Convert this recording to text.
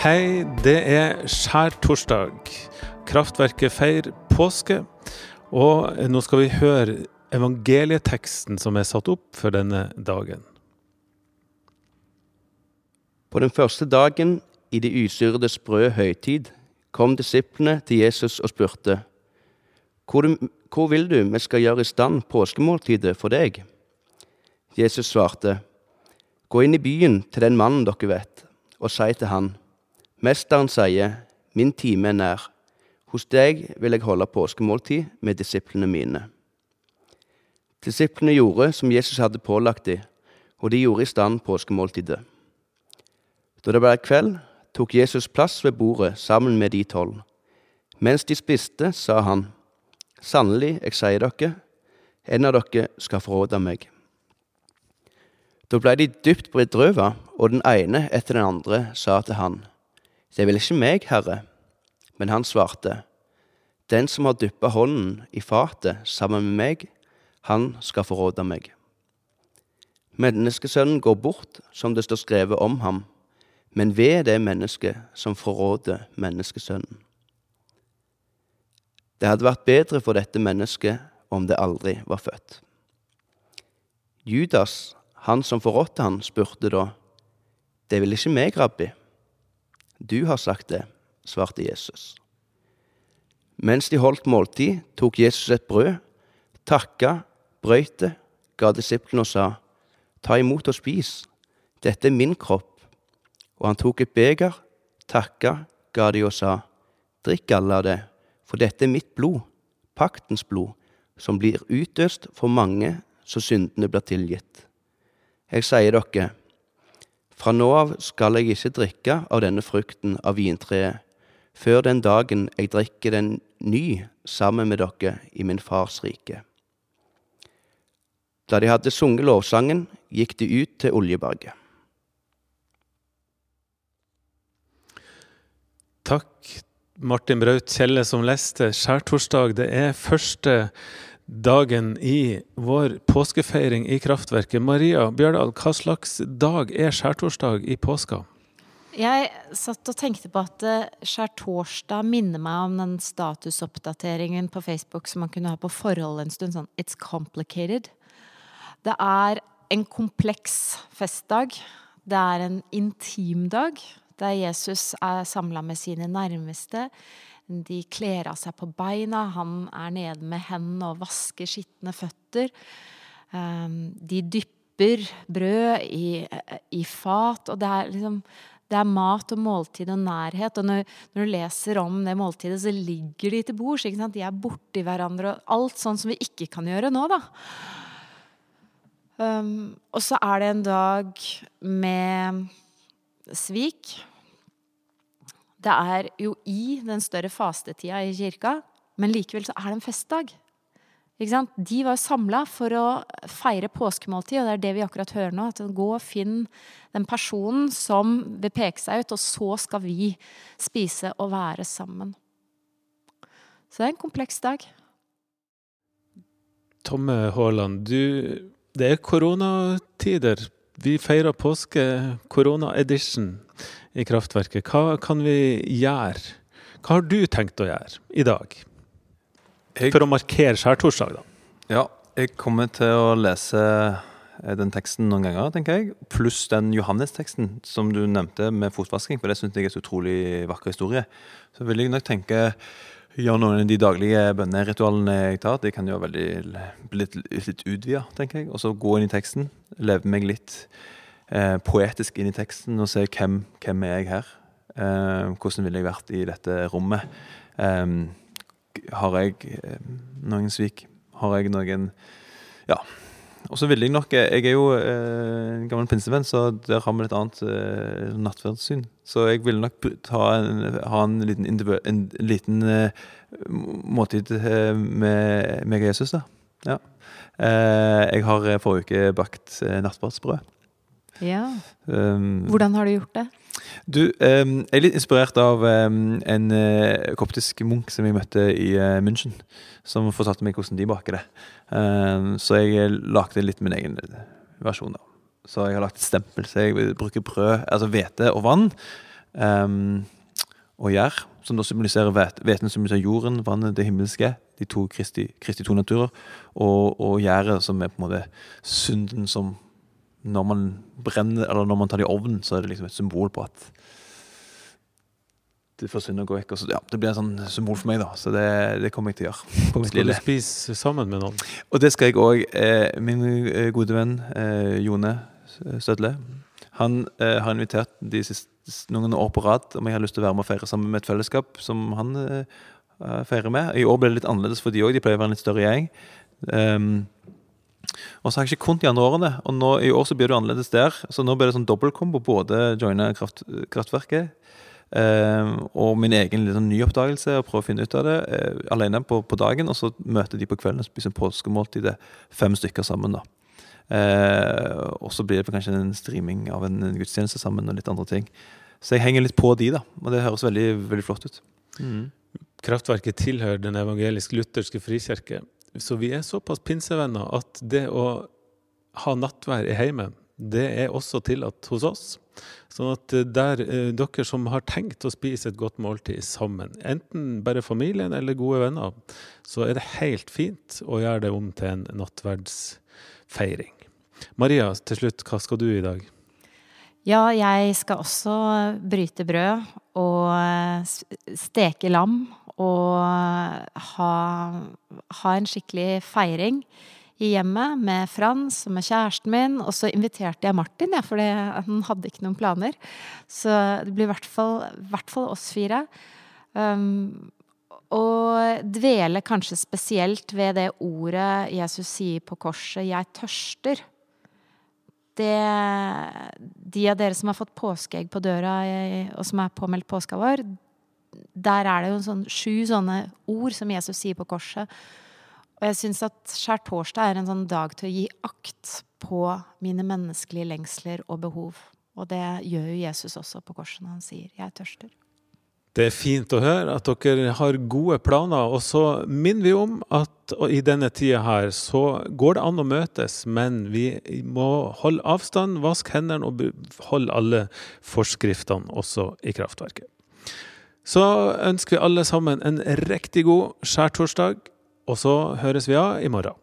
Hei, det er skjærtorsdag. Kraftverket feirer påske. Og nå skal vi høre evangelieteksten som er satt opp for denne dagen. På den første dagen i de usyrede sprø høytid kom disiplene til Jesus og spurte, hvor, hvor vil du vi skal gjøre i stand påskemåltidet for deg? Jesus svarte, Gå inn i byen til den mannen dere vet, og si til han, Mesteren sier, Min time er nær. Hos deg vil jeg holde påskemåltid med disiplene mine. Disiplene gjorde som Jesus hadde pålagt dem, og de gjorde i stand påskemåltidet. Da det ble kveld, tok Jesus plass ved bordet sammen med de tolv. Mens de spiste, sa han, Sannelig, jeg sier dere, en av dere skal forråde meg. Da ble de dypt bedrøvet, og den ene etter den andre sa til han, Det vel ikke meg, Herre? Men han svarte, Den som har dyppa hånden i fatet sammen med meg, han skal forråde meg. Menneskesønnen går bort, som det står skrevet om ham, men ved det mennesket som forråder menneskesønnen. Det hadde vært bedre for dette mennesket om det aldri var født. Judas, han som forrådte han, spurte da, Det vel ikke meg, rabbi? Du har sagt det, svarte Jesus. Mens de holdt måltid, tok Jesus et brød, takka, brøyt det, ga disiplene og sa, Ta imot og spis, dette er min kropp. Og han tok et beger, takka, ga de og sa, Drikk alle av det, for dette er mitt blod, paktens blod, som blir utøst for mange så syndene blir tilgitt. Jeg sier dere, fra nå av skal jeg ikke drikke av denne frukten av vintreet, før den dagen jeg drikker den ny sammen med dere i min fars rike. Da de hadde sunget lovsangen, gikk de ut til Oljeberget. Takk, Martin Braut Kjelle som leste. Skjærtorsdag det er første dagen i vår påskefeiring i Kraftverket. Maria Bjørdal, hva slags dag er skjærtorsdag i påska? Jeg satt og tenkte på at skjærtorsdag minner meg om den statusoppdateringen på Facebook som man kunne ha på forhold en stund. Sånn It's complicated. Det er en kompleks festdag. Det er en intim dag der Jesus er samla med sine nærmeste. De kler av seg på beina, han er nede med hendene og vasker skitne føtter. De dypper brød i, i fat, og det er liksom det er mat og måltid og nærhet. Og når, når, du leser om det måltidet, så ligger de til bords. De er borti hverandre og alt sånn som vi ikke kan gjøre nå, da. Um, og så er det en dag med svik. Det er jo i den større fastetida i kirka, men likevel så er det en festdag. De var samla for å feire påskemåltid, og det er det vi akkurat hører nå. at Gå og finn den personen som vil peke seg ut, og så skal vi spise og være sammen. Så det er en kompleks dag. Tomme Haaland, det er koronatider. Vi feirer påske korona-edition i Kraftverket. Hva kan vi gjøre? Hva har du tenkt å gjøre i dag? Jeg, for å markere skjærtorsdag, da. Ja, jeg kommer til å lese eh, den teksten noen ganger, tenker jeg. Pluss den Johannes-teksten som du nevnte med fotvasking, for det syns jeg er en utrolig vakker historie. Så vil jeg nok tenke gjøre noen av de daglige bønneritualene jeg tar. Det kan jo veldig bli litt utvida, tenker jeg. Og så gå inn i teksten, leve meg litt eh, poetisk inn i teksten og se hvem, hvem er jeg her. Eh, hvordan ville jeg vært i dette rommet? Eh, har jeg eh, noen svik? Har jeg noen Ja. Og så vil jeg nok Jeg er jo eh, en gammel pinsevenn, så der har vi et annet eh, nattverdssyn. Så jeg vil nok en, ha en liten, en, en liten eh, måltid eh, med meg og Jesus, da. Ja. Eh, jeg har forrige uke bakt nattverdsbrød. Ja. Um, Hvordan har du gjort det? Du, um, jeg er litt inspirert av um, en uh, koptisk munk som jeg møtte i uh, München. Som fortalte meg hvordan de baker det. Så jeg lagde litt min egen versjon. da. Så jeg har lagt et stempel. Så jeg bruker brød, altså hvete og vann. Og gjær, som da symboliserer hveten, symboliserer jorden, vannet, det himmelske. De to Kristi, Kristi to naturer. Og, og gjæret, som er på en måte synden som Når man brenner, eller når man tar det i ovnen, så er det liksom et symbol på at det forsvinner og går vekk. Og så, ja, det blir en sånn symbol for meg, da. Så det, det kommer jeg til å gjøre. Skal du spise sammen med noen? Og det skal jeg òg. Eh, min eh, gode venn eh, Jone Stødle, han eh, har invitert de siste noen år på rad om jeg har lyst til å være med og feire sammen med et fellesskap som han uh, feirer med. I år ble det litt annerledes for de òg. De pleier å være en litt større gjeng. Um, og så har jeg ikke kunnet de andre årene, og nå, i år så blir det annerledes der. Så nå blir det sånn dobbeltkombo. Både joine kraft, Kraftverket um, og min egen liksom, nyoppdagelse, og prøve å finne ut av det uh, alene på, på, dagen. Og så møter de på kvelden og spiser påskemåltidet, fem stykker sammen. da. Uh, og så blir det kanskje en streaming av en, en gudstjeneste sammen og litt andre ting. Så jeg henger litt på de, da. Og det høres veldig, veldig flott ut. Mm. Kraftverket tilhører Den evangelisk-lutherske frikirke. Så vi er såpass pinsevenner at det å ha nattvær i heimen, det er også tillatt hos oss. Sånn at eh, der eh, dere som har tenkt å spise et godt måltid sammen, enten bare familien eller gode venner, så er det helt fint å gjøre det om til en nattverdsfeiring. Maria, til slutt, hva skal du i dag? Ja, jeg skal også bryte brød og steke lam og ha, ha en skikkelig feiring i hjemmet med Frans og med kjæresten min. Og så inviterte jeg Martin, ja, for han hadde ikke noen planer. Så det blir i hvert fall, hvert fall oss fire. Um, og dvele kanskje spesielt ved det ordet Jesus sier på korset 'jeg tørster' det, de av dere som har fått påskeegg på døra, og som er påmeldt påskeavår, der er det jo sånn, sju sånne ord som Jesus sier på korset. Og jeg syns at skjærtorsdag er en sånn dag til å gi akt på mine menneskelige lengsler og behov. Og det gjør jo Jesus også på korset når han sier 'jeg tørster'. Det er fint å høre at dere har gode planer. Og så minner vi om at i denne tida her så går det an å møtes, men vi må holde avstand, vaske hendene og holde alle forskriftene også i kraftverket. Så ønsker vi alle sammen en riktig god skjærtorsdag, og så høres vi av i morgen.